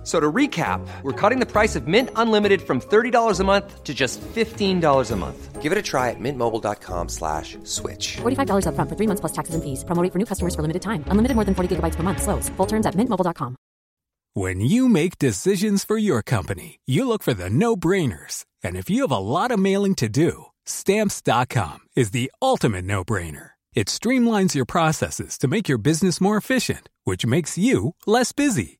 F- So to recap, we're cutting the price of Mint Unlimited from $30 a month to just $15 a month. Give it a try at mintmobile.com slash switch. $45 upfront for three months plus taxes and fees. Promo rate for new customers for limited time. Unlimited more than 40 gigabytes per month. Slows. Full terms at mintmobile.com. When you make decisions for your company, you look for the no brainers. And if you have a lot of mailing to do, stamps.com is the ultimate no brainer. It streamlines your processes to make your business more efficient, which makes you less busy.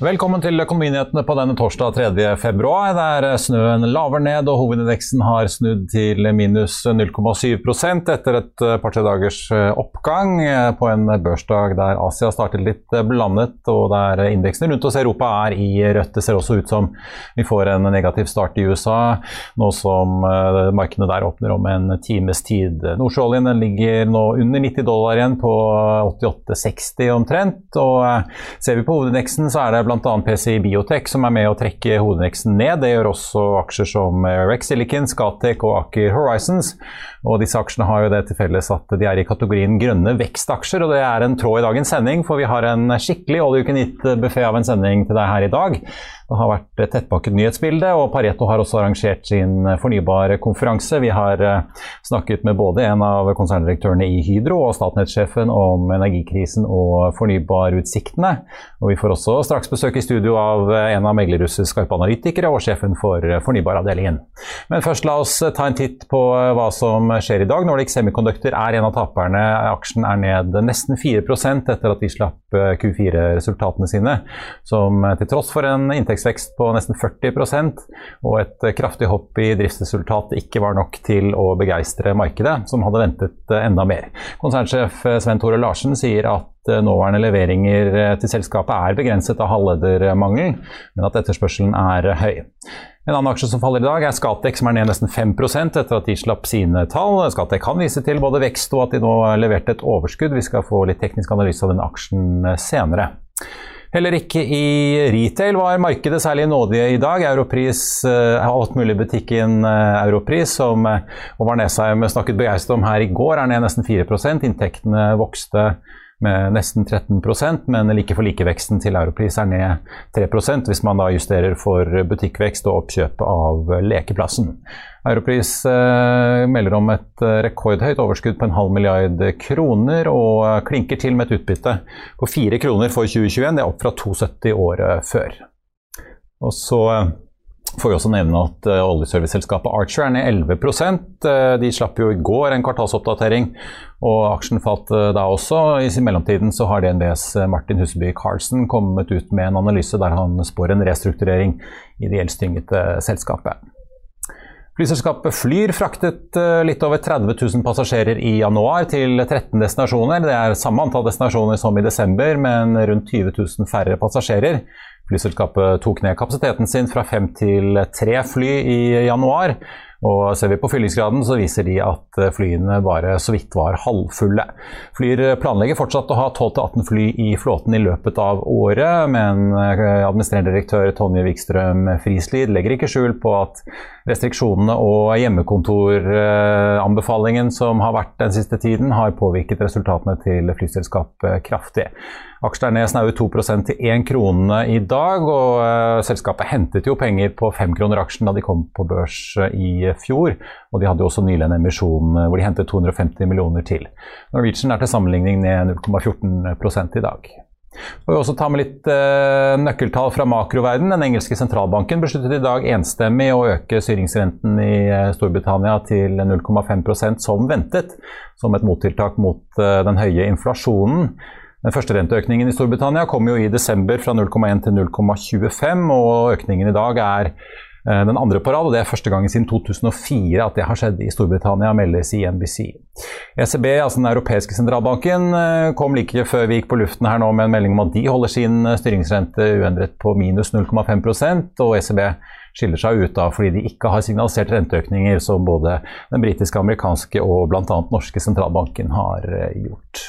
Velkommen til Økonominyhetene på denne torsdag 3. februar, der snøen laver ned og hovedindeksen har snudd til minus 0,7 etter et par-tre dagers oppgang på en børsdag der Asia startet litt blandet og der indeksene rundt hos Europa er i rødt. Det ser også ut som vi får en negativ start i USA, nå som markedene der åpner om en times tid. Nordsjøoljen ligger nå under 90 dollar igjen på 88,60 omtrent. og Ser vi på hovedindeksen så er det bl.a. PCI Biotech som er med å trekke hovedindeksen ned. Det gjør også aksjer som Rex Silicon, Scatec og Aker Horizons. Og disse aksjene har jo det til felles at de er i kategorien grønne vekstaksjer. Og det er en tråd i dagens sending, for vi har en skikkelig all you can eat-buffé av en sending til deg her i dag. Det har vært tettpakket nyhetsbilde, og Pareto har også arrangert sin fornybarkonferanse. Vi har snakket med både en av konserndirektørene i Hydro og Statnett-sjefen om energikrisen og fornybarutsiktene. Og vi får også straks besøk i studio av en av meglerhuset Skarpe analytikere og sjefen for fornybaravdelingen. Men først la oss ta en titt på hva som skjer i dag. Nordic Semiconductor er en av taperne. Aksjen er ned nesten 4% etter at de slapp Q4-resultatene sine, som til tross for en inntektsvekst på nesten 40% og et kraftig hopp i driftsresultat ikke var nok til å begeistre markedet, som hadde ventet enda mer. Konsernsjef Sven Tore Larsen sier at nåværende leveringer til selskapet er begrenset av halvledermangel, men at etterspørselen er høy. En annen aksje som faller i dag er Scatec, som er ned nesten 5% etter at de slapp sine tall. Scatec kan vise til både vekst og at de nå leverte et overskudd. Vi skal få litt teknisk analyse av den aksjen senere. Heller ikke i retail var markedet særlig nådige i dag. Europris, alt mulig butikken Europris, som Håvard Nesheim snakket begeistret om her i går, er ned nesten 4 Inntektene vokste med nesten 13% men like for like-veksten til Europris er ned 3 hvis man da justerer for butikkvekst og oppkjøp av lekeplassen. Europris eh, melder om et rekordhøyt overskudd på en halv milliard kroner og klinker til med et utbytte på 4 kroner for 2021. Det er opp fra 2,70 året før. Og så får vi også nevne at uh, oljeserviceselskapet Archer er ned 11 uh, De slapp jo i går en kvartalsoppdatering, og aksjen falt uh, da også. I mellomtiden så har DNBs Martin Huseby Carlsen kommet ut med en analyse der han spår en restrukturering i det gjeldstyngete selskapet. Flyselskapet Flyr fraktet litt over 30 000 passasjerer i januar til 13 destinasjoner. Det er samme antall destinasjoner som i desember, men rundt 20 000 færre passasjerer. Flyselskapet tok ned kapasiteten sin fra fem til tre fly i januar. Og ser vi på fyllingsgraden, så viser de at flyene bare så vidt var halvfulle. Flyr planlegger fortsatt å ha 12-18 fly i flåten i løpet av året, men administrerende direktør Tonje Wikstrøm Frislid legger ikke skjul på at restriksjonene og hjemmekontoranbefalingen som har vært den siste tiden, har påvirket resultatene til flyselskapet kraftig. Aksjen er ned snaue 2% til 1 krone i dag, og uh, selskapet hentet jo penger på 5 kroner aksjen da de kom på børs uh, i fjor. Og de hadde jo også nylig en emisjon uh, hvor de hentet 250 millioner til. Norwegian er til sammenligning ned 0,14 i dag. Og vi også ta med litt nøkkeltall fra makroverden. Den engelske sentralbanken besluttet i dag enstemmig å øke styringsrenten i Storbritannia til 0,5% som ventet, som et mottiltak mot den høye inflasjonen. Den første renteøkningen i Storbritannia kom jo i desember fra 0,1 til 0,25, og økningen i dag er eh, den andre på rad, og det er første gang siden 2004 at det har skjedd i Storbritannia, meldes i NBC. ECB, altså den europeiske sentralbanken, eh, kom like før vi gikk på luften her nå med en melding om at de holder sin eh, styringsrente uendret på minus 0,5% og ECB skiller seg ut da fordi de ikke har signalisert renteøkninger som både den britiske, amerikanske og bl.a. norske sentralbanken har gjort.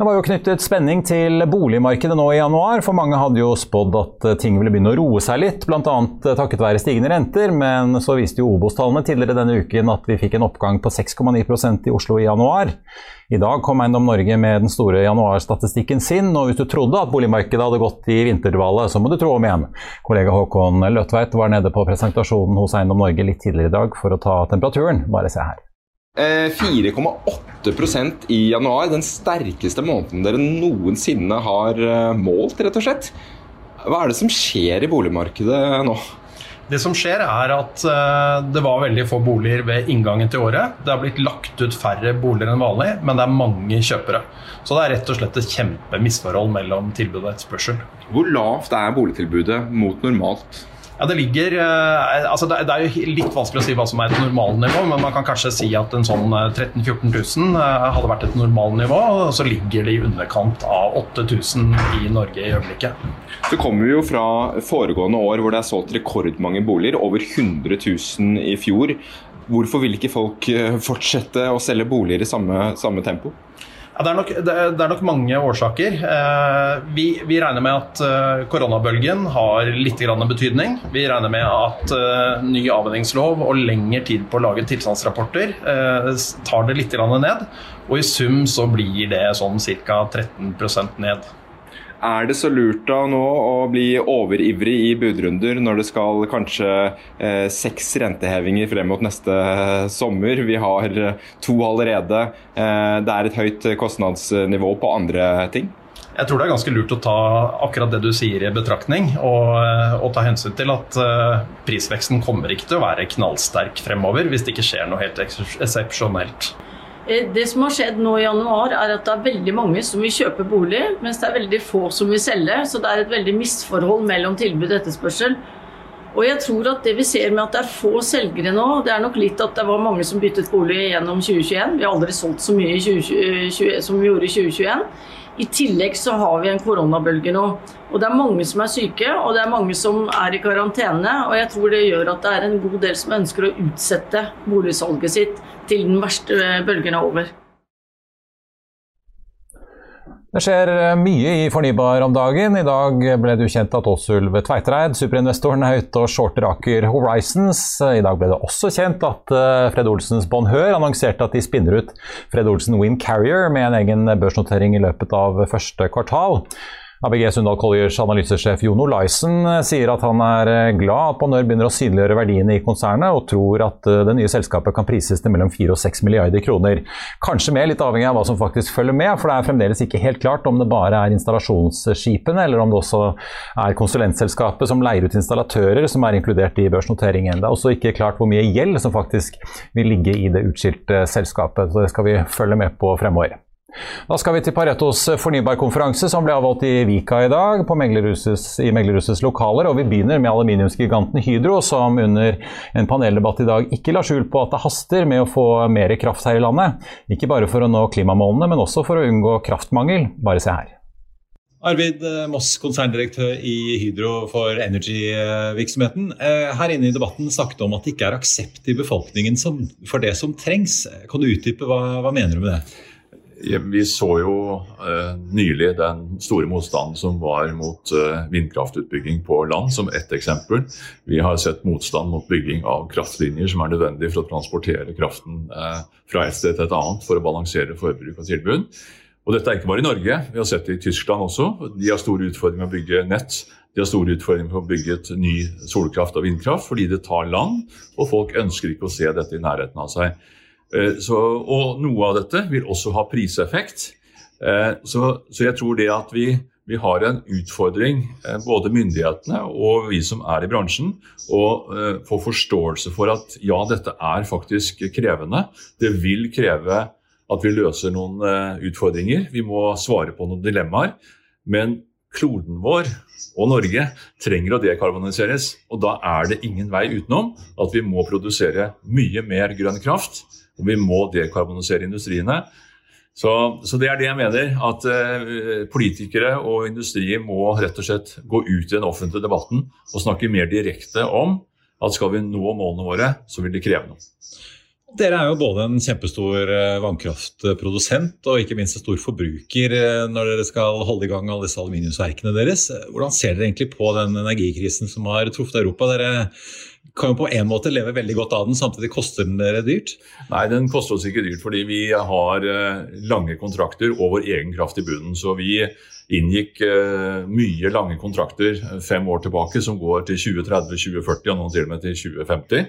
Det var jo knyttet spenning til boligmarkedet nå i januar, for mange hadde jo spådd at eh, ting ville begynne å roe seg litt, bl.a. Eh, takket være stigende renter, men så viste jo Obos-tallene tidligere denne uken at vi fikk en oppgang på 6,9% i Oslo i januar. I dag kom Eiendom Norge med den store januarstatistikken sin, og hvis du trodde at boligmarkedet hadde gått i vinterdvale, så må du tro om igjen. Kollega Håkon Løtveit var nede på presentasjonen hos Eiendom Norge litt tidligere i dag for å ta temperaturen. Bare se her. 4,8 eh, i januar. Den sterkeste måneden dere noensinne har eh, målt, rett og slett. Hva er det som skjer i boligmarkedet nå? Det som skjer er at eh, Det var veldig få boliger ved inngangen til året. Det har blitt lagt ut færre boliger enn vanlig, men det er mange kjøpere. Så det er rett og slett et kjempemisforhold mellom tilbud og etterspørsel. Hvor lavt er boligtilbudet mot normalt? Ja, Det ligger, eh, altså det, er jo litt vanskelig å si hva som er et normalnivå, men man kan kanskje si at en sånn 13 000-14 000 hadde vært et normalnivå, og så ligger det i underkant av 8000 i Norge i øyeblikket. Så kommer vi jo fra foregående år hvor det er solgt rekordmange boliger, over 100 000 i fjor. Hvorfor vil ikke folk eh, fortsette å selge boliger i samme, samme tempo? Ja, det, er nok, det, er nok, mange årsaker. Eh, vi, vi, regner med at eh, koronabølgen har litt betydning. Vi regner med at eh, ny avvenningslov og lengre tid på å lage tilstandsrapporter tar det litt ned. Og i sum så blir det sånn ca. 13% ned. Er det så lurt da nå å bli overivrig i budrunder når det skal kanskje eh, seks rentehevinger frem mot neste sommer? Vi har eh, to allerede. Eh, det er et høyt kostnadsnivå på andre ting? Jeg tror det er ganske lurt å ta akkurat det du sier i betraktning, og, eh, og ta hensyn til at prisveksten kommer ikke til å være knallsterk fremover hvis det ikke skjer noe helt eksepsjonelt. Eh, det som har skjedd nå i januar, er at det er veldig mange som vil kjøpe bolig, mens det er veldig få som vil selge. Så det er et veldig misforhold mellom tilbud og etterspørsel. Og jeg tror at det vi ser med at det er få selgere nå, det er nok litt at det var mange som byttet bolig gjennom 2021. Vi har aldri solgt så mye 2020, som vi gjorde i 2021. I tillegg så har vi en koronabølge nå. Og det er mange som er syke, og det er mange som er i karantene. Og jeg tror det gjør at det er en god del som ønsker å utsette boligsalget sitt til den verste bølgen er over. Det skjer mye i fornybar om dagen. I dag ble det ukjent kjent at Åsulv Tveitereid, superinvestoren, er ute og shorter Aker Horizons. I dag ble det også kjent at eh, Fred Olsens Bonheur annonserte at de spinner ut Fred Olsen Wind Carrier med en egen børsnotering i løpet av første kvartal. ABG Sundal Colliers analysesjef Jon Olaisen eh, sier at han er eh, glad at Bonheur begynner å synliggjøre verdiene i konsernet, og tror at eh, det nye selskapet kan prises til mellom 4 og 6 milliarder kroner. Kanskje mer, litt avhengig av hva som faktisk følger med, for det er fremdeles ikke helt klart om det bare er installasjonsskipene, eller om det også er konsulentselskapet som leier ut installatører som er inkludert i børsnoteringen. Det er også ikke klart hvor mye gjeld som faktisk vil ligge i det utskilte selskapet, så det skal vi følge med på fremover. Da skal vi til Paretos fornybarkonferanse som ble avholdt i Vika i dag, Meglerhusets, i Meglerhusets lokaler. Og vi begynner med aluminiumsgiganten Hydro, som under en paneldebatt i dag ikke la skjul på at det haster med å få mer kraft her i landet. Ikke bare for å nå klimamålene, men også for å unngå kraftmangel. Bare se her. Arvid eh, Moss, konserndirektør i Hydro for Energy-virksomheten. Eh, her inne i debatten snakket om at det ikke er aksept i befolkningen for det som trengs. Kan du utdype hva, hva mener du med det? Vi så jo eh, nylig den store motstanden som var mot eh, vindkraftutbygging på land, som ett eksempel. Vi har sett motstand mot bygging av kraftlinjer som er nødvendig for å transportere kraften eh, fra et sted til et annet for å balansere forbruk og tilbud. Og dette er ikke bare i Norge, vi har sett det i Tyskland også. De har store utfordringer med å bygge nett. De har store utfordringer med å bygge et ny solkraft og vindkraft fordi det tar land, og folk ønsker ikke å se dette i nærheten av seg. Eh, så, og noe av dette vil også ha priseffekt. Eh, så, så jeg tror det at vi, vi har en utfordring, eh, både myndighetene og vi som er i bransjen, å få forståelse for at ja, dette er faktisk krevende. Det vil kreve at vi løser noen utfordringer. Vi må svare på noen dilemmaer. Men kloden vår og Norge trenger å dekarboniseres. Og da er det ingen vei utenom at vi må produsere mye mer grønn kraft. Og vi må dekarbonisere industriene. Så, så det er det jeg mener. At eh, politikere og industri må rett og slett gå ut i den offentlige debatten og snakke mer direkte om at skal vi nå målene våre, så vil det kreve noe. Dere er jo både en kjempestor eh, vannkraftprodusent og ikke minst en stor forbruker eh, når dere skal holde i gang alle disse aluminiumsverkene deres. Hvordan ser dere egentlig på den energikrisen som har truffet Europa? Dere kan jo på en måte leve veldig godt av den, samtidig koster den dere dyrt? Nei, den koster oss ikke dyrt fordi vi har eh, lange kontrakter og vår egen kraft i bunnen. Så vi inngikk mye lange kontrakter fem år tilbake som går til 2030, 2040 og noen til og med til 2050.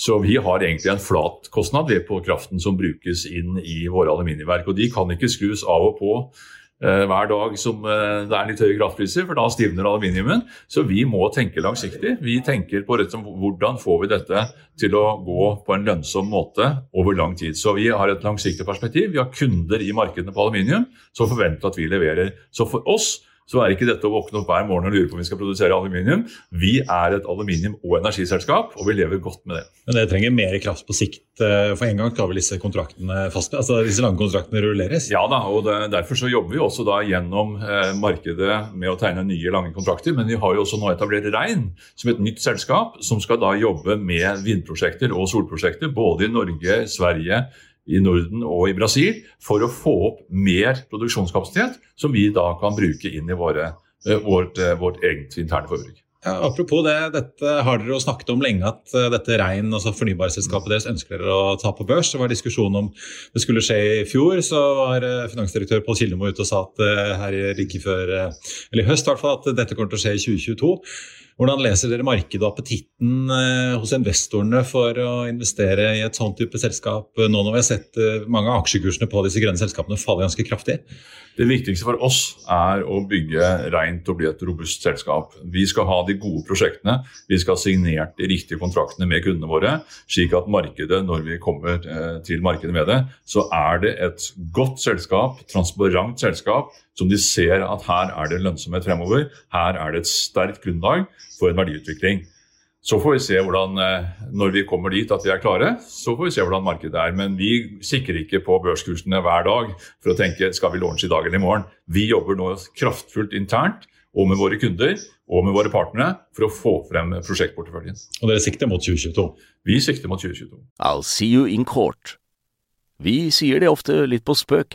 Så vi har egentlig en flat kostnad på kraften som brukes inn i våre aluminiumverk. Og de kan ikke skrus av og på eh, hver dag som eh, det er litt høye kraftpriser, for da stivner aluminiumen. Så vi må tenke langsiktig. Vi tenker på rett, hvordan får vi dette til å gå på en lønnsom måte over lang tid. Så vi har et langsiktig perspektiv. Vi har kunder i markedene på aluminium som forventer at vi leverer. Så for oss så er ikke dette å våkne opp hver morgen og lure på om vi skal produsere aluminium. Vi er et aluminium- og energiselskap, og vi lever godt med det. Men dere trenger mer kraft på sikt? Eh, for en gang skal vel disse kontraktene fast, altså disse lange kontraktene rulleres? Ja da, og det, derfor så jobber vi også da gjennom eh, markedet med å tegne nye lange kontrakter. Men vi har jo også nå etablert Rein som et nytt selskap, som skal da jobbe med vindprosjekter og solprosjekter både i Norge, Sverige, i Norden og i Brasil for å få opp mer produksjonskapasitet, som vi da kan bruke inn i våre, eh, vårt, eh, vårt eget interne forbruk. Ja, apropos det, dette har dere jo snakket om lenge, at eh, dette Rein, altså fornybarselskapet deres, ønsker dere å ta på børs. Det var diskusjon om det skulle skje i fjor. Så var finansdirektør Pål Kildemo ute og sa at her like før, eller i høst i hvert fall, at dette kommer til å skje i 2022. Hvordan leser dere markedet og appetitten eh, hos investorene for å investere i et sånt type selskap, nå når vi har sett eh, mange av aksjekursene på disse grønne selskapene falle ganske kraftig? Det viktigste for oss er å bygge rent og bli et robust selskap. Vi skal ha de gode prosjektene, vi skal ha signert de riktige kontraktene med kundene våre, slik at markedet, når vi kommer eh, til markedet med det, så er det et godt selskap, transparent selskap, som de ser at her er det lønnsomhet fremover. Her er det et sterkt grunnlag for en verdiutvikling. Så får vi se hvordan, eh, når vi kommer dit at vi er klare, så får vi se hvordan markedet er. Men vi sikrer ikke på børskursene hver dag for å tenke skal vi launche i dag eller i morgen. Vi jobber nå kraftfullt internt og med våre kunder og med våre partnere for å få frem prosjektporteføljen. Og dere sikter mot 2022? Vi sikter mot 2022. I'll see you in court. Vi sier det ofte litt på spøk,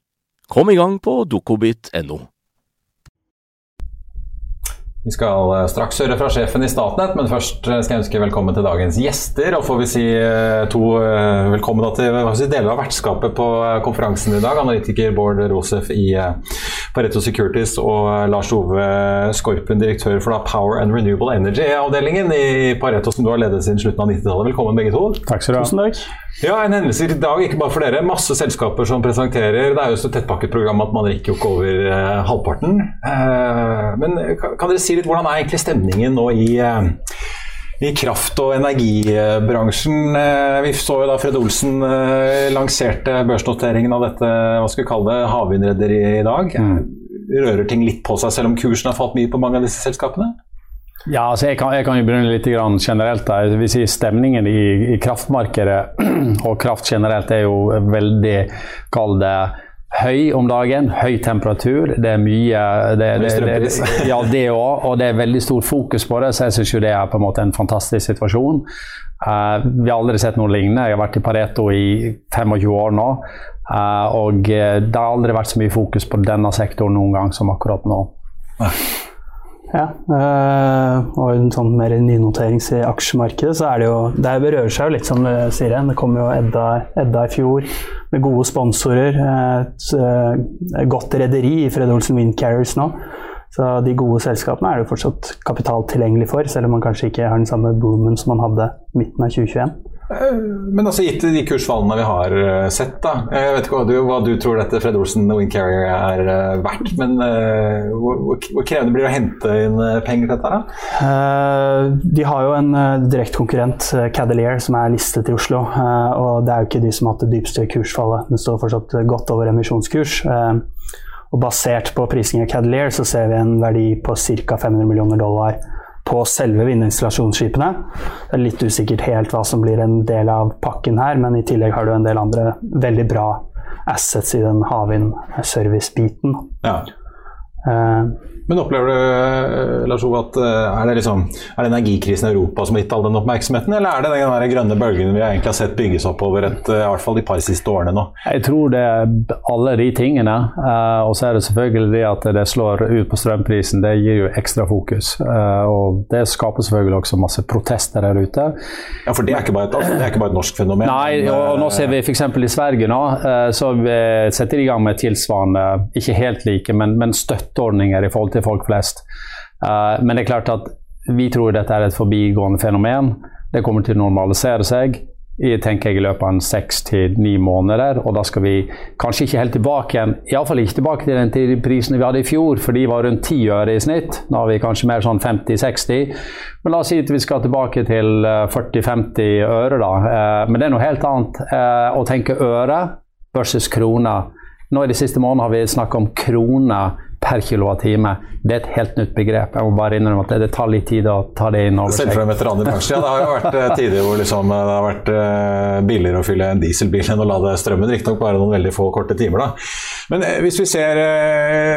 Kom i gang på dokobit.no. Vi skal eh, straks høre fra sjefen i Statnett, men først eh, skal jeg ønske velkommen til dagens gjester. Og får vi si eh, to velkommen til deler av vertskapet på konferansen i dag. Analytiker Bård Rosef i Pareto Securities og Lars Ove Skorpen, direktør for da Power and Renewable Energy-avdelingen i Pareto, som du har ledet siden slutten av 90-tallet. Velkommen begge to. Takk skal du ha. Tusen takk. Ja, En hendelse i dag, ikke bare for dere. Masse selskaper som presenterer. Det er jo så tettpakket program at man rekker jo ikke over eh, halvparten. Eh, men kan, kan, dere si litt hvordan er egentlig stemningen nå i, eh, i kraft- og energibransjen? Eh, vi så jo da Fred Olsen eh, lanserte børsnoteringen av dette hva skal vi kalle det, havvindrederiet i dag. Mm. Rører ting litt på seg, selv om kursen har falt mye på mange av disse selskapene? Ja, altså jeg, kan, jeg kan jo begynne litt generelt. Der. Vi sier Stemningen i, i, kraftmarkedet og kraft generelt er jo veldig Kall det høy om dagen. Høy temperatur. Det er mye det, det, det, Ja, det òg. Og det er veldig stort fokus på det, så jeg syns det er på en måte en fantastisk situasjon. Uh, vi har aldri sett noe lignende. Jeg har vært i Pareto i 25 år nå. Uh, og eh, det har aldri vært så mye fokus på denne sektoren noen gang som akkurat nå. Ja, øh, og en sånn mer nynoterings i aksjemarkedet, så er det jo Det berører seg jo litt, som du sier. Det kom jo Edda, Edda, i fjor med gode sponsorer. Et, et godt rederi i Fred Olsen Windcarriers nå. Så de gode selskapene er det jo fortsatt kapital tilgjengelig for, selv om man kanskje ikke har den samme boomen som man hadde midten av 2021. Eh, men altså gitt de kursfallene vi har eh, sett, da. Jeg vet ikke hva du, hva du tror dette Fred Olsen og Windcarrier er verdt, men uh, hvor, hvor, krevende blir det å hente inn penger til dette? da? Uh, de har jo en uh, direktekonkurrent, Cadelier, som er listet i Oslo. og det er jo ikke de som har hatt det dypeste kursfallet. Den står fortsatt godt over emisjonskurs. og basert på prisingen av Cadelier så ser vi en verdi på ca. 500 millioner dollar på selve vindinstallasjonsskipene. Det er litt usikkert helt hva som blir en del av pakken her, men i tillegg har du en del andre veldig bra assets i den havvindservice-biten. Ja. Uh, men opplever du eh, Lars Ove, at eh, er det, liksom, er det energikrisen i Europa som har gitt all den oppmerksomheten, eller er det den der grønne bølgen vi egentlig har sett bygges opp over et, i hvert fall de par siste årene nå? Jeg tror det er alle de tingene. Og så er det selvfølgelig det at det slår ut på strømprisen. Det gir jo ekstra fokus. Og det skaper selvfølgelig også masse protester der ute. Ja, For det er ikke bare et, altså, det er ikke bare et norsk fenomen? Nei, og, nå ser vi f.eks. i Sverige nå, så vi setter de i gang med tilsvarende, ikke helt like, men, men støtteordninger i forhold til til folk flest. Uh, men det er klart at vi tror dette er et forbigående fenomen. Det kommer til å normalisere seg i, tenker jeg i løpet av seks til ni måneder. Og da skal vi kanskje ikke helt tilbake igjen, iallfall ikke tilbake til den prisen vi hadde i fjor, for de var rundt 10 øre i snitt. Nå har vi kanskje mer sånn 50-60. Men la oss si at vi skal tilbake til 40-50 eh, øre, da. Eh, men det er noe helt annet å tenke øre versus kroner. Nå i de siste månedene har vi snakket om kroner per kilowattime. Det er et helt nytt begrep. Jeg må bare innrømme at det, tar litt tid å ta det inn over seg. Selv for en veteran i bransjen. Ja, det har jo vært uh, tider hvor liksom, eh, det har vært uh, billigere å fylle en dieselbil enn å lade strømmen. Riktignok bare noen veldig få korte timer, da. Men hvis vi ser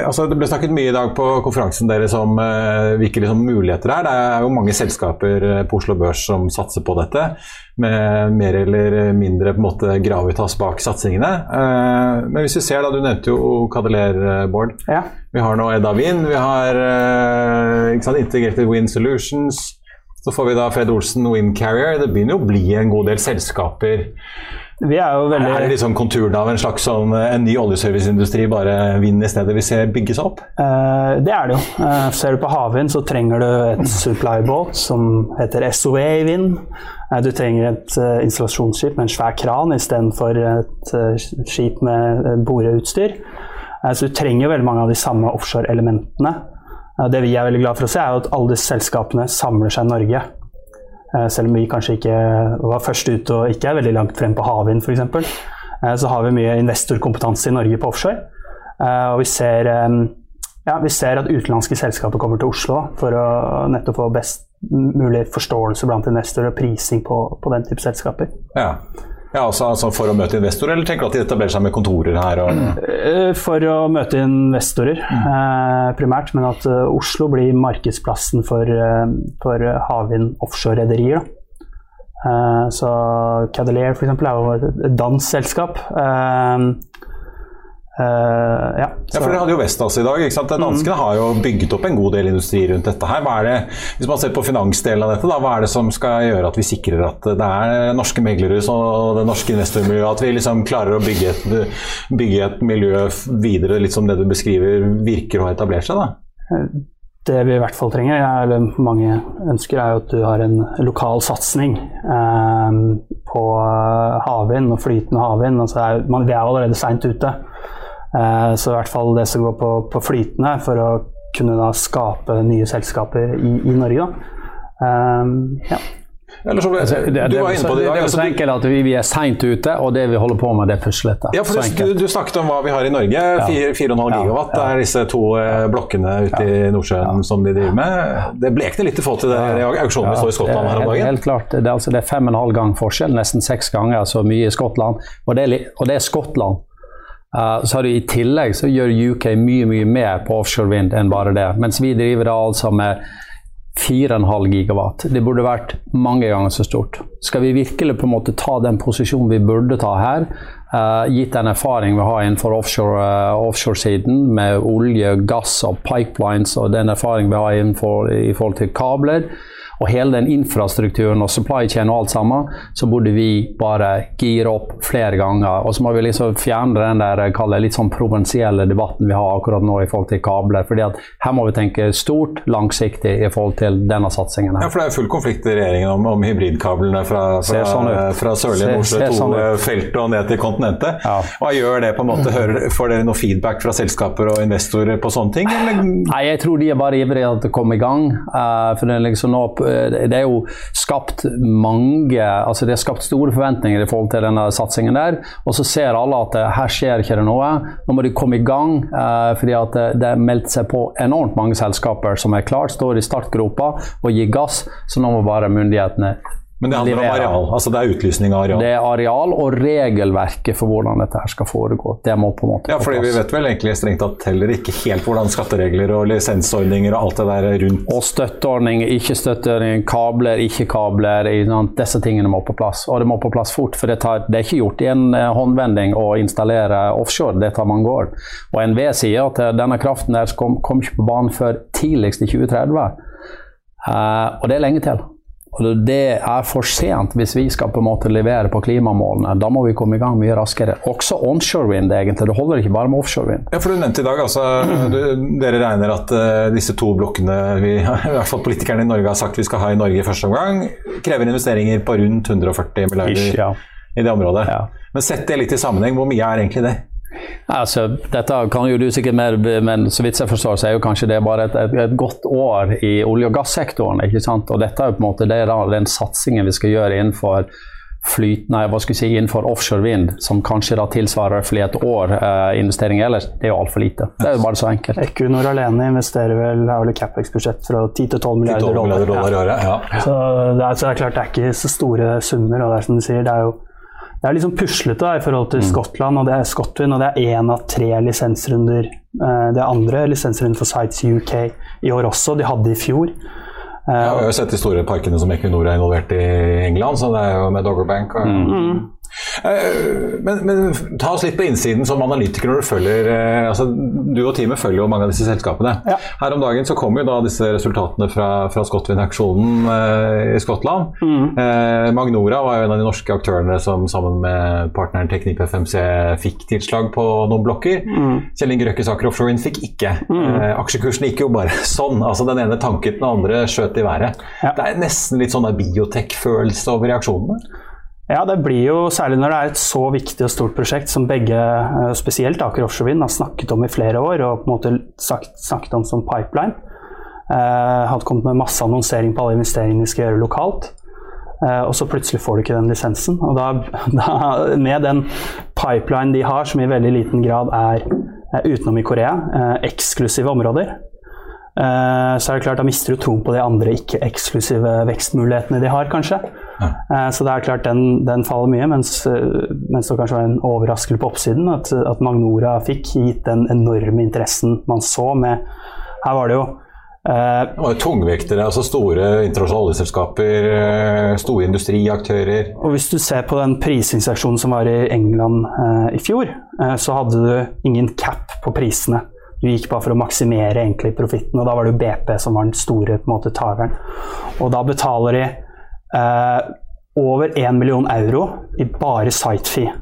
altså Det ble snakket mye i dag på konferansen deres om hvilke liksom, muligheter det er. Det er jo mange selskaper på Oslo Børs som satser på dette med mer eller mindre på en måte gravitas bak satsingene. Eh, men hvis vi ser, da, du nevnte jo Cadeler, eh, Bård. Ja. Vi har nå Edda Wind, vi har eh, sant, Integrated Wind Solutions. Så får vi da Fred Olsen Wind Carrier. Det begynner jo å bli en god del selskaper. Vi er jo veldig... Er det liksom konturene av en slags sånn, en ny oljeserviceindustri, bare vind i stedet vi ser bygges opp? Uh, det er det jo. Uh, ser du på havvind, så trenger du et supply boat som heter SOE i vind. Uh, du trenger et installasjonsskip med en svær kran istedenfor et skip med boreutstyr. Så du trenger veldig mange av de samme offshore-elementene. det vi er veldig glad for å se, er at alle disse selskapene samler seg i Norge. Eh, selv om vi kanskje ikke var først ute og ikke er veldig langt frem på havvind f.eks. Eh, så har vi mye investorkompetanse i Norge på offshore. Eh, og vi ser, ja, vi ser at utenlandske selskaper kommer til Oslo for å nettopp få best mulig forståelse blant investorer og prising på, på den type selskaper. Ja. Ja, altså, altså, For å møte investorer, eller tenker du at de etablerer seg med kontorer her? Og... Eh, for å møte investorer, eh, primært. Men at uh, Oslo blir markedsplassen for, for havvind offshore-rederier. Så Cadelier f.eks. er jo et dansk selskap. Uh, ja, ja, for Dere hadde jo Vestas i dag. ikke sant? Danskene mm. har jo bygget opp en god del industri rundt dette. her. Hva er det, Hvis man ser på finansdelen av dette, da, hva er det som skal gjøre at vi sikrer at det er norske meglerhus og det norske investormiljøet, at vi liksom klarer å bygge et, bygge et miljø videre, litt som det du beskriver, virker å ha etablert seg? da? Det vi i hvert fall trenger, eller mange ønsker, er jo at du har en lokal satsing eh, på havvind og flytende havvind. Altså, vi er allerede seint ute. Eh, så i hvert fall det som går på, på flytende, for å kunne da skape nye selskaper i, i Norge. Um, ja. Så, altså, det, det, det, det, er så enkelt at vi, vi er seint ute, og det vi holder på med, det er puslete. Ja, for du, du, snakket om hva vi har i Norge. 4,5 ja. gigawatt. Det er disse to eh, blokkene ute i Nordsjøen som de driver med. Det blekner litt i forhold til det auksjonen vi så i Skottland her om dagen. Helt klart. Det er, altså, er fem og en halv gang forskjell, nesten seks ganger så mye i Skottland. Og det er, og det er Skottland. Uh, så har du I tillegg så gjør UK mye mye mer på offshore vind enn bare det. Mens vi driver da altså med 4,5 gigawatt. Det burde vært mange ganger så stort. Skal vi virkelig på en måte ta den posisjonen vi burde ta her, uh, gitt den erfaring vi har innenfor offshore-siden uh, offshore med olje, gass og pipelines, og den erfaring vi har innenfor, i forhold til kabler, og hele den infrastrukturen og supply chain og alt sammen, så burde vi bare gire opp flere ganger. Og så må vi liksom fjerne den der litt sånn provinsielle debatten vi har akkurat nå i forhold til kabler. fordi at her må vi tenke stort, langsiktig i forhold til denne satsingen. her. Ja, for det er full konflikt i regjeringen om, om hybridkablene fra, fra, sånn fra Sørlige Nordsjø 2-feltet sånn og ned til kontinentet. Ja. Hva gjør det på en måte? Hører, får dere noe feedback fra selskaper og investorer på sånne ting? Eller? Nei, jeg tror de er bare ivrige til å komme i gang. Uh, for det er liksom nå det er jo skapt mange altså Det er skapt store forventninger i forhold til denne satsingen der. Og så ser alle at eh, her skjer ikke det noe. Nå må de komme i gang. Eh, fordi at det, det er meldt seg på enormt mange selskaper som er klart, står i startgropa og gir gass. Så nå må bare myndighetene men det handler om areal? altså Det er utlysning av areal? Det er areal og regelverket for hvordan dette her skal foregå. Det må på en måte Ja, fordi Vi vet vel egentlig strengt tatt heller ikke helt hvordan skatteregler og lisensordninger og alt det der rundt Og støtteordning, ikke støtteordning, kabler, ikke kabler. Disse tingene må på plass. Og det må på plass fort. For det, tar, det er ikke gjort i en eh, håndvending å installere offshore. Det tar mange år. Og NVE sier at eh, denne kraften der kom, kom ikke på banen før tidligst i 2030. Uh, eh, og det er lenge til. Og det er for sent hvis vi skal på en måte levere på klimamålene. Da må vi komme i gang mye raskere. Også onshore wind, egentlig. Det holder ikke bare med offshore wind. Ja, for Du nevnte i dag altså, du, dere regner at uh, disse to blokkene vi, i hvert fall politikerne i Norge har sagt vi skal ha i Norge i første omgang, krever investeringer på rundt 140 milliarder Ish, ja. i det området. Ja. Men sett det litt i sammenheng, hvor mye er egentlig det? Altså, dette kan jo du sikkert mer, men så vidt jeg forstår, så er jo kanskje det bare et, et, et godt år i olje- og gassektoren. ikke sant? Og dette er jo på en måte det er den satsingen vi skal gjøre innenfor flyt, nei, hva skal jeg si, innenfor offshore vind, som kanskje da tilsvarer flere et år eh, investering ellers, det er jo altfor lite. Det er jo bare så enkelt. Equinor alene investerer vel, har vel Capex-budsjett fra 10 til 12 milliarder dollar. dollar i året. Ja. Ja. Så, det er, så det er klart det er ikke så store summer. og det er som du sier, det er jo det er liksom puslete i forhold til mm. Skottland, og det er Scotwind, og det er én av tre lisensrunder. Eh, det er andre lisensrunder for Sites UK i år også, de hadde i fjor. Ja, vi har jo sett de store parkene som Equinor er involvert i England, så det er jo med Doggerbank. Og, mm. mm. Eh, men, men, ta oss litt på innsiden som analytiker når du følger eh, altså, Du og teamet følger jo mange av disse selskapene. Ja. Her om dagen så kom jo da disse resultatene fra, fra Scotwind-aksjonen eh, i Skottland. Mm. Eh, Magnora var jo en av de norske aktørene som sammen med partneren Teknip FMC fikk tilslag på noen blokker. Mm. Kjell Inge Røkkesaker Offshore fikk ikke. Mm. Eh, aksjekursen gikk jo bare sånn. altså Den ene tanket, den andre skjøt i været. Ja. Det er nesten litt sånn biotek-følelse over reaksjonene. Ja, det blir jo særlig når det er et så viktig og stort prosjekt som begge, eh, spesielt Aker Offshore Wind, har snakket om i flere år og på en måte sagt, snakket om som pipeline. Eh, hadde kommet med masse annonsering på alle investeringene de skal gjøre lokalt. Eh, og så plutselig får du ikke den lisensen. Og da, da, med den pipeline de har, som i veldig liten grad er eh, utenom i Korea, eh, eksklusive områder, eh, så er det klart da mister du troen på de andre ikke-eksklusive vekstmulighetene de har, kanskje. Ja. Så det er klart den, den faller mye, mens, mens, det kanskje var en overraskelse på oppsiden at, at, Magnora fikk, gitt den enorme interessen man så med Her var det jo Det var jo tungvektere, altså store internasjonale oljeselskaper, eh, store industriaktører. Og hvis du ser på den prisingsaksjonen som var i England eh, i fjor, eh, så hadde du ingen cap på prisene. Du gikk bare for å maksimere egentlig profitten, og da var det jo BP som var den store på en måte takeren. Og da betaler de eh, over 1 million euro i bare site-fee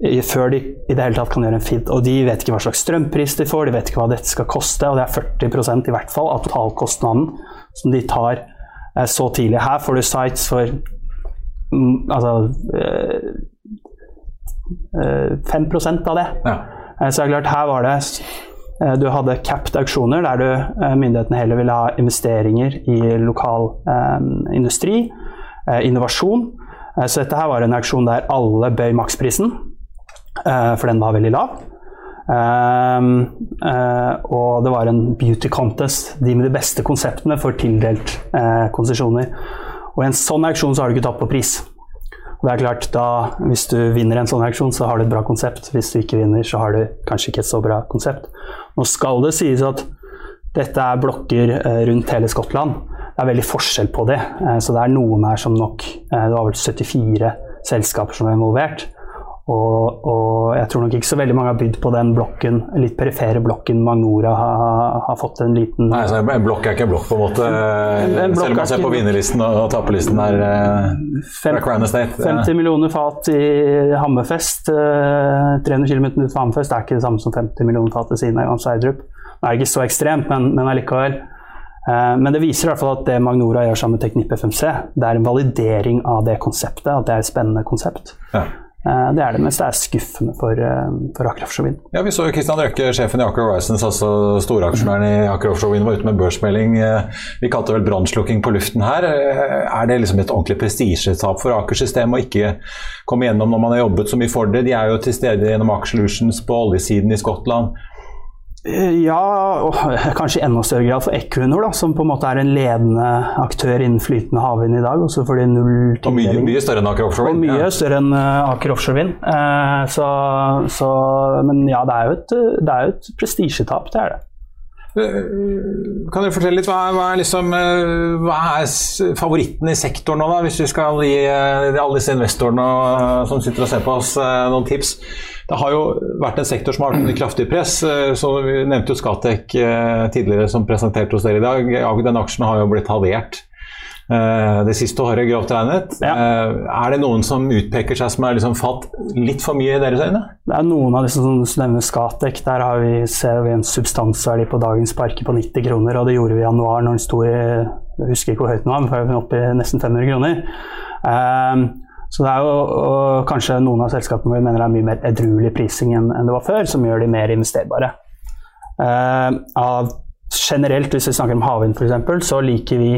før de i det hele tatt kan gjøre en feed. Og de vet ikke hva slags strømpris de får, de vet ikke hva dette skal koste, og det er 40% i hvert fall av totalkostnaden som de tar eh, så tidlig. Her får du sites for mm, altså eh, 5 eh, av det. Ja. Eh, så det er klart, her var det du hadde capped auksjoner, der du, myndighetene heller ville ha investeringer i lokal eh, industri, eh, innovasjon. Så dette her var en auksjon der alle bøy maksprisen. Eh, for den var veldig lav. Uh, og det var en beauty contest. De med de beste konseptene får tildelt konsesjoner. Og i en sånn auksjon så har du ikke tatt på pris. Det er klart, da, Hvis du vinner en sånn auksjon, så har du et bra konsept. Hvis du ikke vinner, så har du kanskje ikke et så bra konsept. Nå skal det sies at dette er blokker rundt hele Skottland. Det er veldig forskjell på det. så det er noen her som nok Det var vel 74 selskaper som var involvert. Og, og, jeg tror nok ikke så veldig mange har bydd på den blokken, litt perifere blokken Magnora har, har fått en liten Nei, så En blokk er ikke en blokk, på en måte. En Selv om man ser på vinnerlisten og taperlisten der Fem, fra Crown Estate. 50 millioner fat i Hammerfest. 300 eh, km ut fra Hammerfest er ikke det samme som 50 millioner fat ved siden av Johan Sverdrup. Det er ikke så ekstremt, men, men allikevel. Eh, men det viser i hvert fall at det Magnora gjør sammen med Teknipp FMC, det er en validering av det konseptet. At det er et spennende konsept. Ja. Eh, det er det, mens det er skuffende for, eh, for Aker Offshore Wind. Ja, vi så jo Kristian Røkke, sjefen i Aker Horizons, altså storaksjonæren i Aker Offshore Wind, var ute med børsmelding. Vi kalte det vel brannslukking på luften her. Er det liksom et ordentlig prestisjetap for Aker-systemet å ikke komme gjennom når man har jobbet så mye for det? De er jo til stede gjennom Aker Solutions på oljesiden i Skottland. Eh, ja, og kanskje i enda større grad for Equinor, som på en måte er en ledende aktør innen flytende havvind i dag. også fordi null Og mye, mye, større enn Aker Offshore Wind? Og mye ja. større enn uh, Aker Offshore Wind. Eh, så, så, men ja, det er jo et, det er et prestisjetap, det er det. Kan du fortelle litt, hva, hva, er liksom, hva, er favoritten i sektoren nå, da, hvis vi skal gi alle disse investorene som sitter og ser på oss, noen tips? Det har jo vært en sektor som har vært under kraftig press. Eh, så Vi nevnte jo Skatec eh, tidligere som presenterte hos dere i dag. Den aksjen har jo blitt halvert eh, det siste året, grovt regnet. Ja. Er det noen som utpeker seg som har liksom falt litt for mye i deres øyne? Det er noen av disse som nevner Skatec. Der har vi, ser vi en substansverdi på dagens parker på 90 kroner, og det gjorde vi i januar når den sto i Jeg husker ikke hvor høyt den var, men oppe i nesten 500 kroner. Um, så det er jo kanskje noen av selskapene vi mener er mye mer edruelig prising enn, det var før, som gjør de mer investerbare. Uh, av, generelt, hvis vi snakker om havvind f.eks., så liker vi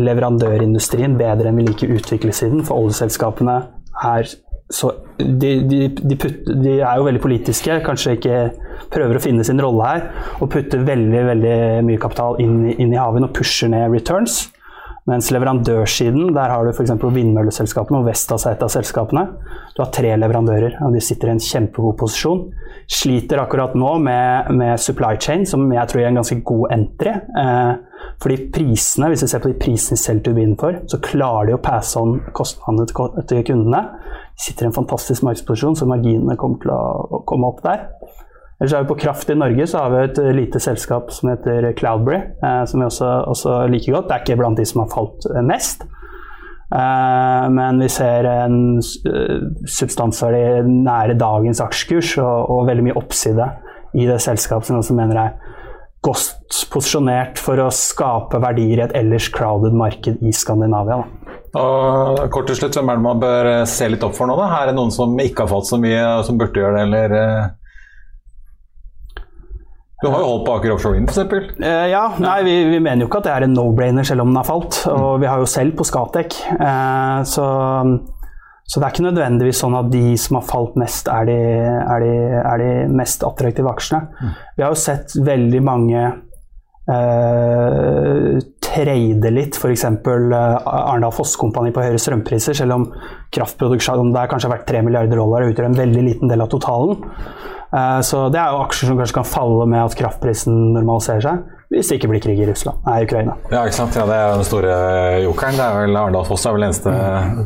leverandørindustrien bedre enn vi liker utviklingssiden, for oljeselskapene er så de, de, de, putt, de, er jo veldig politiske, kanskje ikke prøver å finne sin rolle her. Og putter veldig veldig mye kapital inn, inn i havvind og pusher ned returns. Mens leverandørsiden, der har du f.eks. vindmølleselskapene og Vestas er et av selskapene. Du har tre leverandører, og de sitter i en kjempegod posisjon. Sliter akkurat nå med, med supply chain, som jeg tror er en ganske god entry. Eh, fordi prisene, hvis vi ser på de prisene de selger turbinen for, så klarer de å passe on kostnadene til kundene. De sitter i en fantastisk markedsposisjon, så marginene kommer til å komme opp der. Ellers har vi På kraft i Norge så har vi et eh, lite selskap som heter Cloudberry, eh, som vi også, også, liker godt. Det er ikke blant de som har falt eh, mest. Eh, men vi ser en uh, substansverdi nære dagens aksjekurs og, og, veldig mye oppside i det selskapet som også mener er godt posisjonert for å skape verdier i et ellers crowded marked i Skandinavia. Da. Og kort til slutt, Hvem er det man bør se litt opp for nå? da? Her er det noen som ikke har falt så mye, som burde gjøre det? eller... Du har jo holdt på Aker Offshore Wind f.eks. Uh, ja, nei, vi, vi, mener jo ikke at det er en no-brainer selv om den har falt. Og vi har jo selv på Skatec. Uh, så, så, det er ikke nødvendigvis sånn at de som har falt mest, er de, er de, er de mest attraktive aksjene. Mm. Vi har jo sett veldig mange uh, trade litt, f.eks. Uh, Arendal Fosskompani på høyere strømpriser, selv om kraftproduksjonen der kanskje har vært 3 milliarder dollar og utgjør en veldig liten del av totalen. Eh, Så det er jo aksjer som kanskje kan falle med at kraftprisen normaliserer seg, hvis det ikke blir krig i Russland, nei, Ukraina. Ja, ikke sant? Ja, det er den store jokeren. Det er vel Arendalsfoss er vel eneste,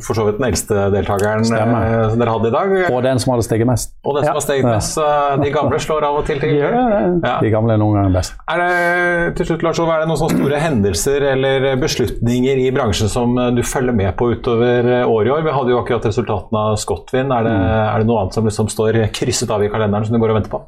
for så vidt den eldste deltakeren Stemmer. eh, dere hadde i dag. Og den som hadde steget mest. Og den som har steget mest. De gamle slår av og til til. Ja. De gamle er noen ganger best. Er det, til slutt, Lars Ove, er det noen sånne store hendelser eller beslutninger i bransjen som du følger med på utover året i år? Vi hadde jo akkurat resultatene av Scotwind. Er, det- er det noe annet som liksom står krysset av i kalenderen som du går og venter på?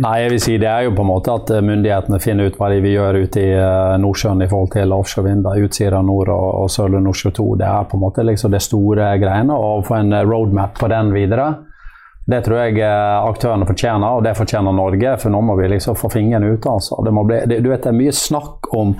Nei, jeg vil si det er jo på en måte at eh, myndighetene finner ut hva de vil gjøre ute i eh, Nordsjøen i forhold til offshore vind. Utsira nord og, og Sørlige Nordsjø 2. Det er på en måte liksom det store greiene. Og få en eh, roadmap på den videre. Det tror jeg aktørene fortjener, og det fortjener Norge. For nå må vi liksom få fingeren ute. Altså. Det, det, vet, det er mye snakk om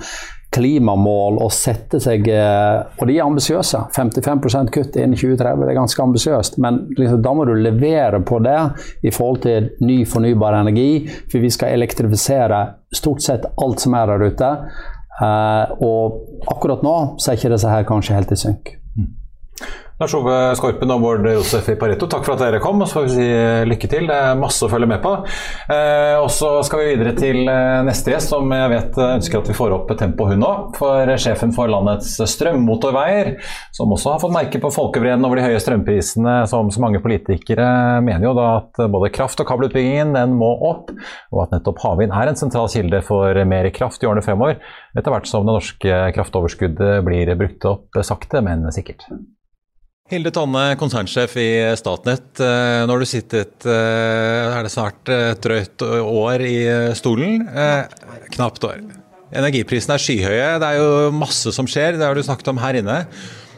klimamål og sette seg eh, Og de er ambisiøse. 55% kutt innen 2030 det er ganske ambisiøst. Men liksom, da må du levere på det i forhold til ny fornybar energi. For vi skal elektrifisere stort sett alt som er der ute. Eh, og akkurat nå så er ikke disse her kanskje helt i synk. Lars Ove Skorpen og Bård Josef i Pareto, takk for at dere kom. og Så får vi si lykke til. Det er masse å følge med på. Eh, og så skal vi videre til eh, neste gjest, som jeg vet eh, ønsker at vi får opp tempoet hun òg. For sjefen for landets strømmotorveier, som også har fått merke på folkevreden over de høye strømprisene, som så mange politikere mener jo da at både kraft- og kabelutbyggingen den må opp, og at nettopp havvind er en sentral kilde for mer kraft i årene fremover, etter hvert som det norske kraftoverskuddet blir brukt opp sakte, men sikkert. Hilde Tanne, konsernsjef i Statnett. Eh, Nå har du sittet eh, er det snart et drøyt år i stolen. Eh, Knapt år. Energiprisene er skyhøye. Det er jo masse som skjer, det har du snakket om her inne.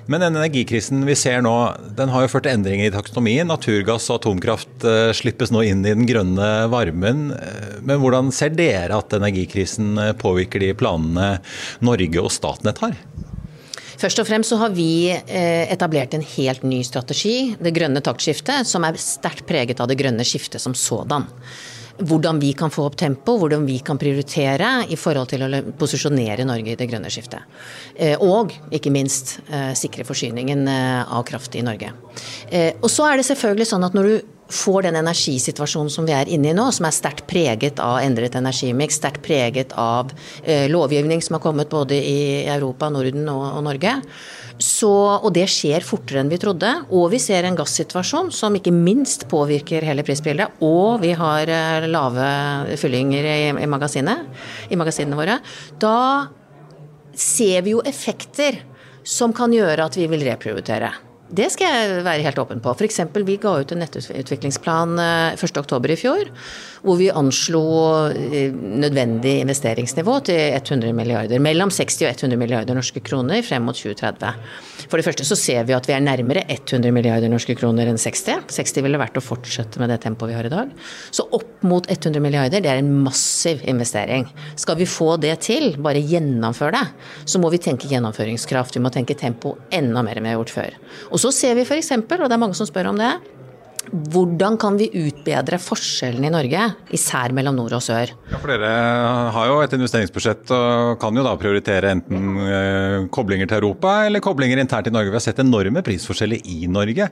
Men den energikrisen vi ser nå, den har jo ført til endringer i taksonomien. Naturgass og atomkraft eh, slippes nå inn i den grønne varmen. Eh, Men hvordan ser dere at energikrisen eh, påvirker de planene Norge og Statnett har? Først og fremst så har vi eh, etablert en helt ny strategi, det grønne taktskiftet, som er sterkt preget av det grønne skiftet som sådan. Hvordan vi kan få opp tempo, hvordan vi kan prioritere i forhold til å posisjonere Norge i det grønne skiftet. Eh, Og ikke minst eh, sikre forsyningen av kraft i Norge. Og så er det selvfølgelig sånn at når du får den energisituasjonen som vi er inne i nå, som er sterkt preget av endret energimiks, sterkt preget av eh, lovgivning som har kommet både i Europa, Norden og, og Norge. Så, og det skjer fortere enn vi trodde. Og vi ser en gassituasjon som ikke minst påvirker hele prisbildet. Og vi har eh, lave fyllinger i, i, magasinet, i magasinene våre. Da ser vi jo effekter som kan gjøre at vi vil reprioritere. Det skal jeg være helt åpen på. F.eks. vi ga ut en nettutviklingsplan eh, 1.10 i fjor, hvor vi anslo eh, nødvendig investeringsnivå til 100 milliarder, mellom 60 og 100 milliarder norske kroner frem mot 2030. For det første så ser vi at vi er nærmere 100 milliarder norske kroner enn 60. 60 ville vært å fortsette med det tempoet vi har i dag. Så opp mot 100 milliarder, det er en massiv investering. Skal vi få det til, bare gjennomføre det, så må vi tenke gjennomføringskraft. Vi må tenke tempo enda mer enn vi har gjort før. Og så ser vi f.eks., og det er mange som spør om det, hvordan kan vi utbedre forskjellene i Norge, især mellom nord og sør? Ja, for Dere har jo et investeringsbudsjett og kan jo da prioritere enten eh, koblinger til Europa eller koblinger internt i Norge. Vi har sett enorme prisforskjeller i Norge.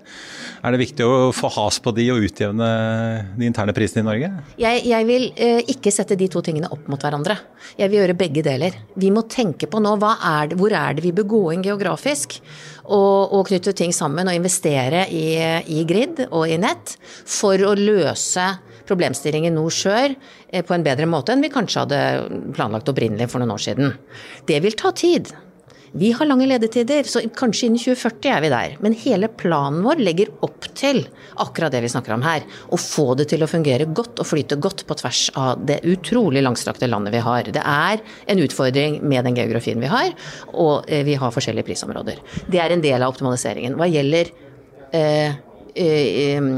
Er det viktig å få has på de og utjevne de interne prisene i Norge? Jeg, jeg vil eh, ikke sette de to tingene opp mot hverandre. Jeg vil gjøre begge deler. Vi må tenke på nå er det, hvor er det vi bør gå inn geografisk, og, og knytte ting sammen og investere i, i grid og i nett for å løse problemstillingen nord-sør eh, på en bedre måte enn vi kanskje hadde planlagt opprinnelig for noen år siden. Det vil ta tid. Vi har lange ledetider, så kanskje innen 2040 er vi der. Men hele planen vår legger opp til akkurat det vi snakker om her. Å få det til å fungere godt og flyte godt på tvers av det utrolig langstrakte landet vi har. Det er en utfordring med den geografien vi har, og eh, vi har forskjellige prisområder. Det er en del av optimaliseringen. Hva gjelder eh, eh,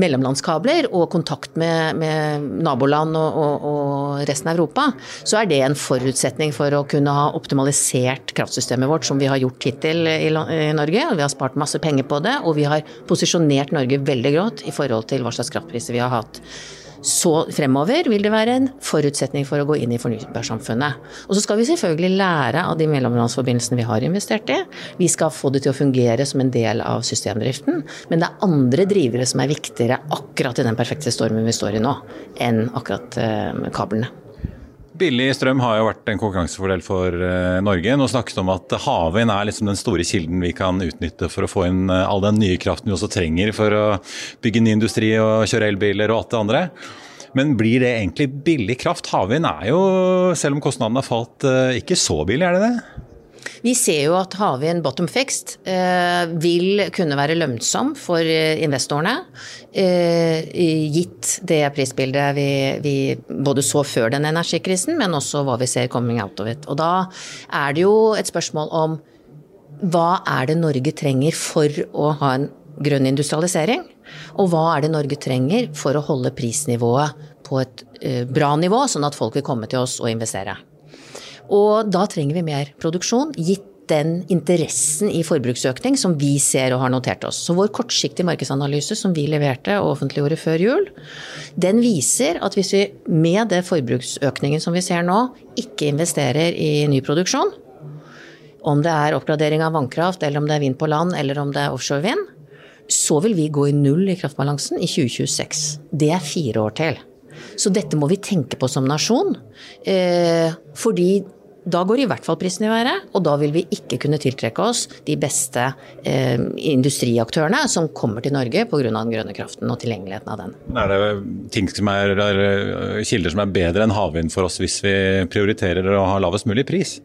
mellomlandskabler og kontakt med, med naboland og, og, og, resten av Europa, så er det en forutsetning for å kunne ha optimalisert kraftsystemet vårt, som vi har gjort hittil i, i Norge. Vi har spart masse penger på det, og vi har posisjonert Norge veldig godt i forhold til hva slags kraftpriser vi har hatt. Så fremover vil det være en forutsetning for å gå inn i fornybarsamfunnet. Og så skal vi selvfølgelig lære av de mellomlandsforbindelsene vi har investert i. Vi skal få det til å fungere som en del av systemdriften. Men det er andre drivere som er viktigere akkurat i den perfekte stormen vi står i nå, enn akkurat eh, kablene. Billig strøm har jo vært en konkurransefordel for uh, Norge. Nå snakkes det om at havvind er liksom den store kilden vi kan utnytte for å få inn uh, all den nye kraften vi også trenger for å bygge ny industri og kjøre elbiler og alt det andre. Men blir det egentlig billig kraft? Havvind er jo, selv om kostnadene har falt, uh, ikke så billig, er det det? Vi ser jo at havvind bottom fixed eh, vil kunne være lønnsom for eh, investorene, eh, gitt det prisbildet vi, vi, både så før den energikrisen, men også hva vi ser coming out of it. Og da er det jo et spørsmål om hva er det Norge trenger for å ha en grønn industrialisering? Og hva er det Norge trenger for å holde prisnivået på et eh, bra nivå, sånn at folk vil komme til oss og investere? Og da trenger vi mer produksjon, gitt den interessen i forbruksøkning som vi ser og har notert oss. Så vår kortsiktige markedsanalyse som vi leverte og offentliggjorde før jul, den viser at hvis vi med det forbruksøkningen som vi ser nå, ikke investerer i ny produksjon, om det er oppgradering av vannkraft, eller om det er vind på land, eller om det er offshore vind, så vil vi gå i null i kraftbalansen i 2026. Det er fire år til. Så dette må vi tenke på som nasjon. Eh, fordi da går i hvert fall prisen i været, og da vil vi ikke kunne tiltrekke oss de beste eh, industriaktørene som kommer til Norge pga. den grønne kraften og tilgjengeligheten av den. Er det ting som er, er, kilder som er bedre enn havvind for oss hvis vi prioriterer å ha lavest mulig pris?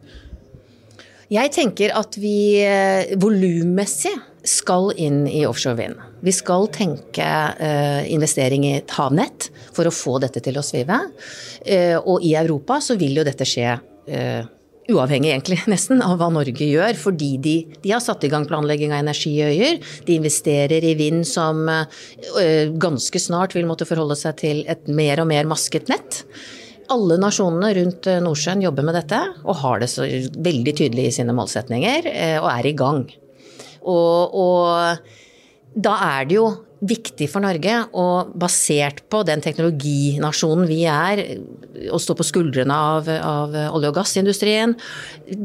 Jeg tenker at vi eh, volummessig skal inn i offshore vind. Vi skal tenke eh, investering i et havnett for å få dette til å svive. Eh, og i Europa så vil jo dette skje uh, uavhengig egentlig nesten av hva Norge gjør, fordi de, de har satt i gang planlegging av energiøyer. De investerer i vind som ganske snart vil måtte forholde seg til et mer og mer masket nett. Alle nasjonene rundt Nordsjøen jobber med dette og har det så veldig tydelig i sine målsetninger og er i gang. Og, og da er det jo viktig for Norge, og basert på den teknologinasjonen vi er, å stå på skuldrene av, av, olje- og gassindustrien,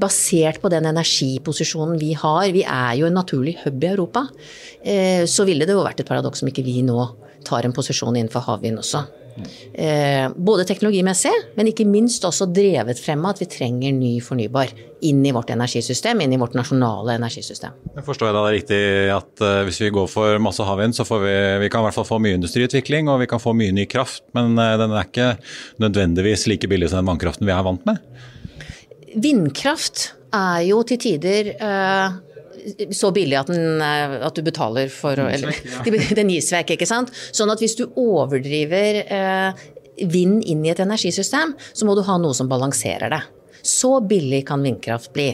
basert på den energiposisjonen vi har, vi er jo en naturlig hub i Europa, eh, så ville det jo vært et paradoks om ikke vi nå tar en posisjon innenfor havvind også. Eh, både teknologimessig, men ikke minst også drevet frem av at vi trenger ny fornybar inn i vårt energisystem, inn i vårt nasjonale energisystem. Jeg forstår jeg da det er riktig at uh, hvis vi går for masse havvind, så får vi, vi kan i hvert fall få mye industriutvikling og vi kan få mye ny kraft, men uh, den er ikke nødvendigvis like billig som den vannkraften vi er vant med? Vindkraft er jo til tider så billig at, den, eh, at, du betaler for eller, Den gis vekk, ikke sant. Sånn at hvis du overdriver eh, vind inn i et energisystem, så må du ha noe som balanserer det. Så billig kan vindkraft bli.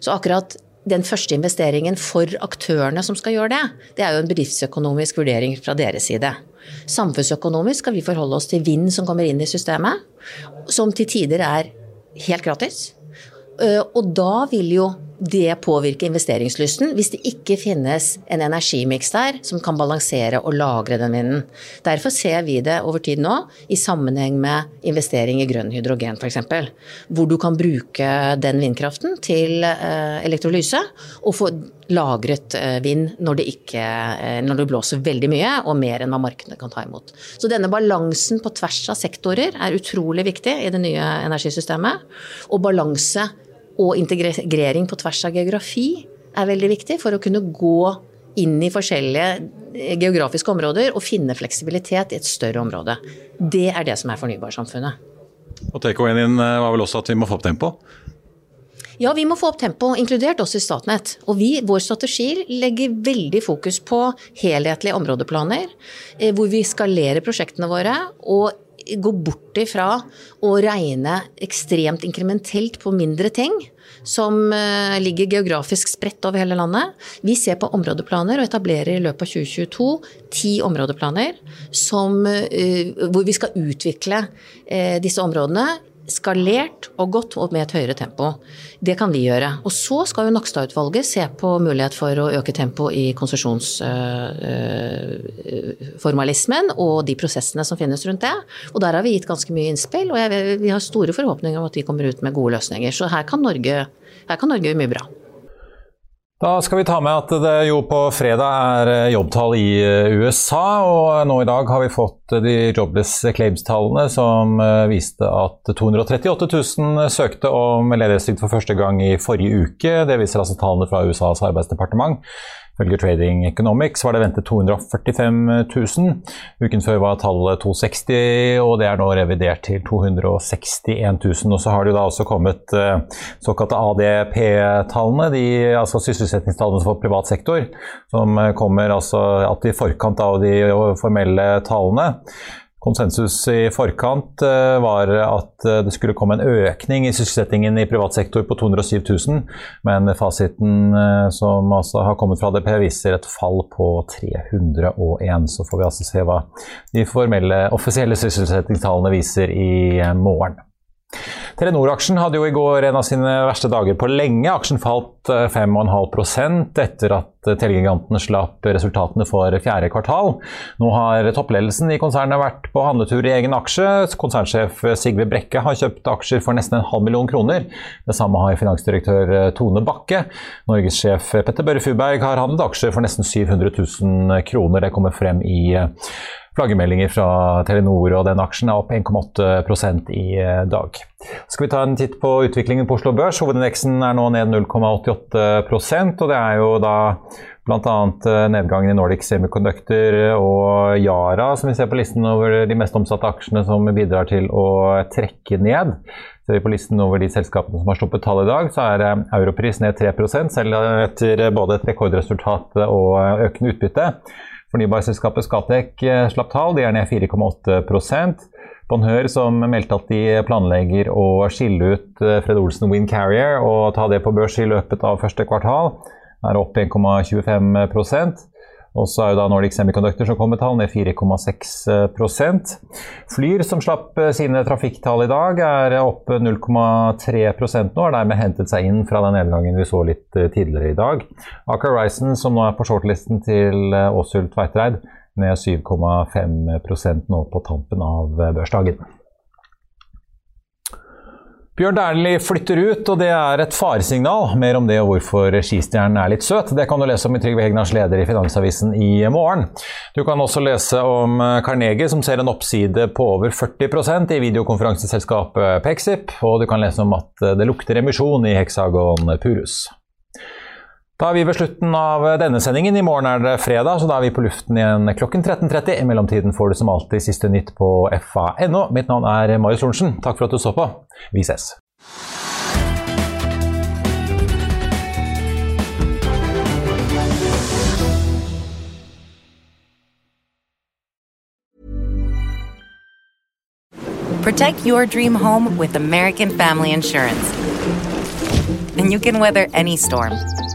Så akkurat den første investeringen for aktørene som skal gjøre det, det er jo en bedriftsøkonomisk vurdering fra deres side. Samfunnsøkonomisk skal vi forholde oss til vind som kommer inn i systemet, som til tider er helt gratis. Eh, og da vil jo det påvirke investeringslysten hvis det ikke finnes en energimiks der som kan balansere og lagre den vinden. Derfor ser vi det over tid nå i sammenheng med investering i grønn hydrogen f.eks. Hvor du kan bruke den vindkraften til eh, elektrolyse og få lagret eh, vind når det, ikke, når det blåser veldig mye og mer enn hva markedene kan ta imot. Så denne balansen på tvers av sektorer er utrolig viktig i det nye energisystemet. Og balanse og integrering på tvers av geografi er veldig viktig for å kunne gå inn i forskjellige eh, geografiske områder og finne fleksibilitet i et større område. Det er det som er fornybarsamfunnet. Og takeawayen din eh, var vel også at vi må få opp tempo? Ja, vi må få opp tempo, inkludert oss i Statnett. Og vi, vår strategi legger veldig fokus på helhetlige områdeplaner, eh, hvor vi skalerer prosjektene våre og gå bort ifra å regne ekstremt inkrementelt på mindre ting som eh, ligger geografisk spredt over hele landet. Vi ser på områdeplaner og etablerer i løpet av 2022 ti områdeplaner som, eh, hvor vi skal utvikle eh, disse områdene skalert og godt opp med et høyere tempo. Det kan vi gjøre. Og så skal jo Nakstad-utvalget se på mulighet for å øke tempo i konsesjonsformalismen og de prosessene som finnes rundt det. Og der har vi gitt ganske mye innspill, og jeg, vi har store forhåpninger om at vi kommer ut med gode løsninger. Så her kan Norge, her kan Norge gjøre mye bra. Da skal vi ta med at det jo på fredag er eh, jobbtall i eh, USA, og nå i dag har vi fått de jobless claims-tallene som eh, viste at 238 000 søkte om ledighetstrygd for første gang i forrige uke. Det viser altså tallene fra USAs arbeidsdepartement. Ifølge Trading Economics var det ventet 245 000. Uken før var tallet 260, og det er nå revidert til 261 000. Og så har det da også kommet uh, såkalte ADP-tallene, altså sysselsettingstallene for privat sektor, som kommer altså alltid i forkant av de formelle tallene. Konsensus i forkant eh, var at eh, det skulle komme en økning i sysselsettingen i privat sektor på 207 000, men fasiten eh, som altså har kommet fra ADP viser et fall på 301. Så får vi altså se hva de formelle, offisielle sysselsettingstallene viser i morgen. Telenor-aksjen hadde jo i går en av sine verste dager på lenge. Aksjen falt 5,5% etter at Telegiganten slapp resultatene for fjerde kvartal. Nå har toppledelsen i konsernet vært på handletur i egen aksje. Konsernsjef Sigve Brekke har kjøpt aksjer for nesten en halv million kroner. Det samme har finansdirektør Tone Bakke. Norgessjef Petter Børre Fuberg har handlet aksjer for nesten 700 000 kroner. Det kommer frem i flaggermeldinger fra Telenor, og den aksjen er opp 1,8% i eh, dag. Skal vi ta en titt på utviklingen på Oslo Børs. Hovedindeksen er nå ned 0,88% og det er jo da bl.a. Eh, nedgangen i Nordic Semiconductor og Yara som vi ser på listen over de mest omsatte aksjene som bidrar til å trekke ned. Ser vi på listen over de selskapene som har sluppet tall i dag, så er eh, Europris ned 3 selv etter både et rekordresultat og økende utbytte. Fornybarselskapet Scatec eh, slapp tall, de er ned 4,8 Bonheur som meldte at de planlegger å skille ut eh, Fred Olsen Wind Carrier og ta det på børs i løpet av første kvartal, er opp 1,25 og så er jo da Nordic Semiconductor som kom med tall, ned 4,6% Flyr, som slapp eh, sine trafikktall i dag, er opp 0,3 nå, har dermed hentet seg inn fra den nedgangen vi så litt eh, tidligere i dag. Aker Ryson, som nå er på shortlisten til Åshult Tveitereid, ned 7,5% nå på tampen av børsdagen. Bjørn Dæhlie flytter ut, og det er et faresignal. Mer om det og hvorfor skistjernen er litt søt, det kan du lese om i Trygve Hegnars leder i Finansavisen i morgen. Du kan også lese om Carnegie, som ser en oppside på over 40% i videokonferanseselskapet Pexip, og du kan lese om at det lukter emisjon i Hexagon Purus. Da er vi ved slutten av denne sendingen. I morgen er det fredag, så da er vi på luften igjen klokken 13.30. I mellomtiden får du som alltid siste nytt på fa.no. Mitt navn er Marius Lorentzen. Takk for at du så på. Vi ses. Protect your dream home with American Family Insurance. And you can weather any storm.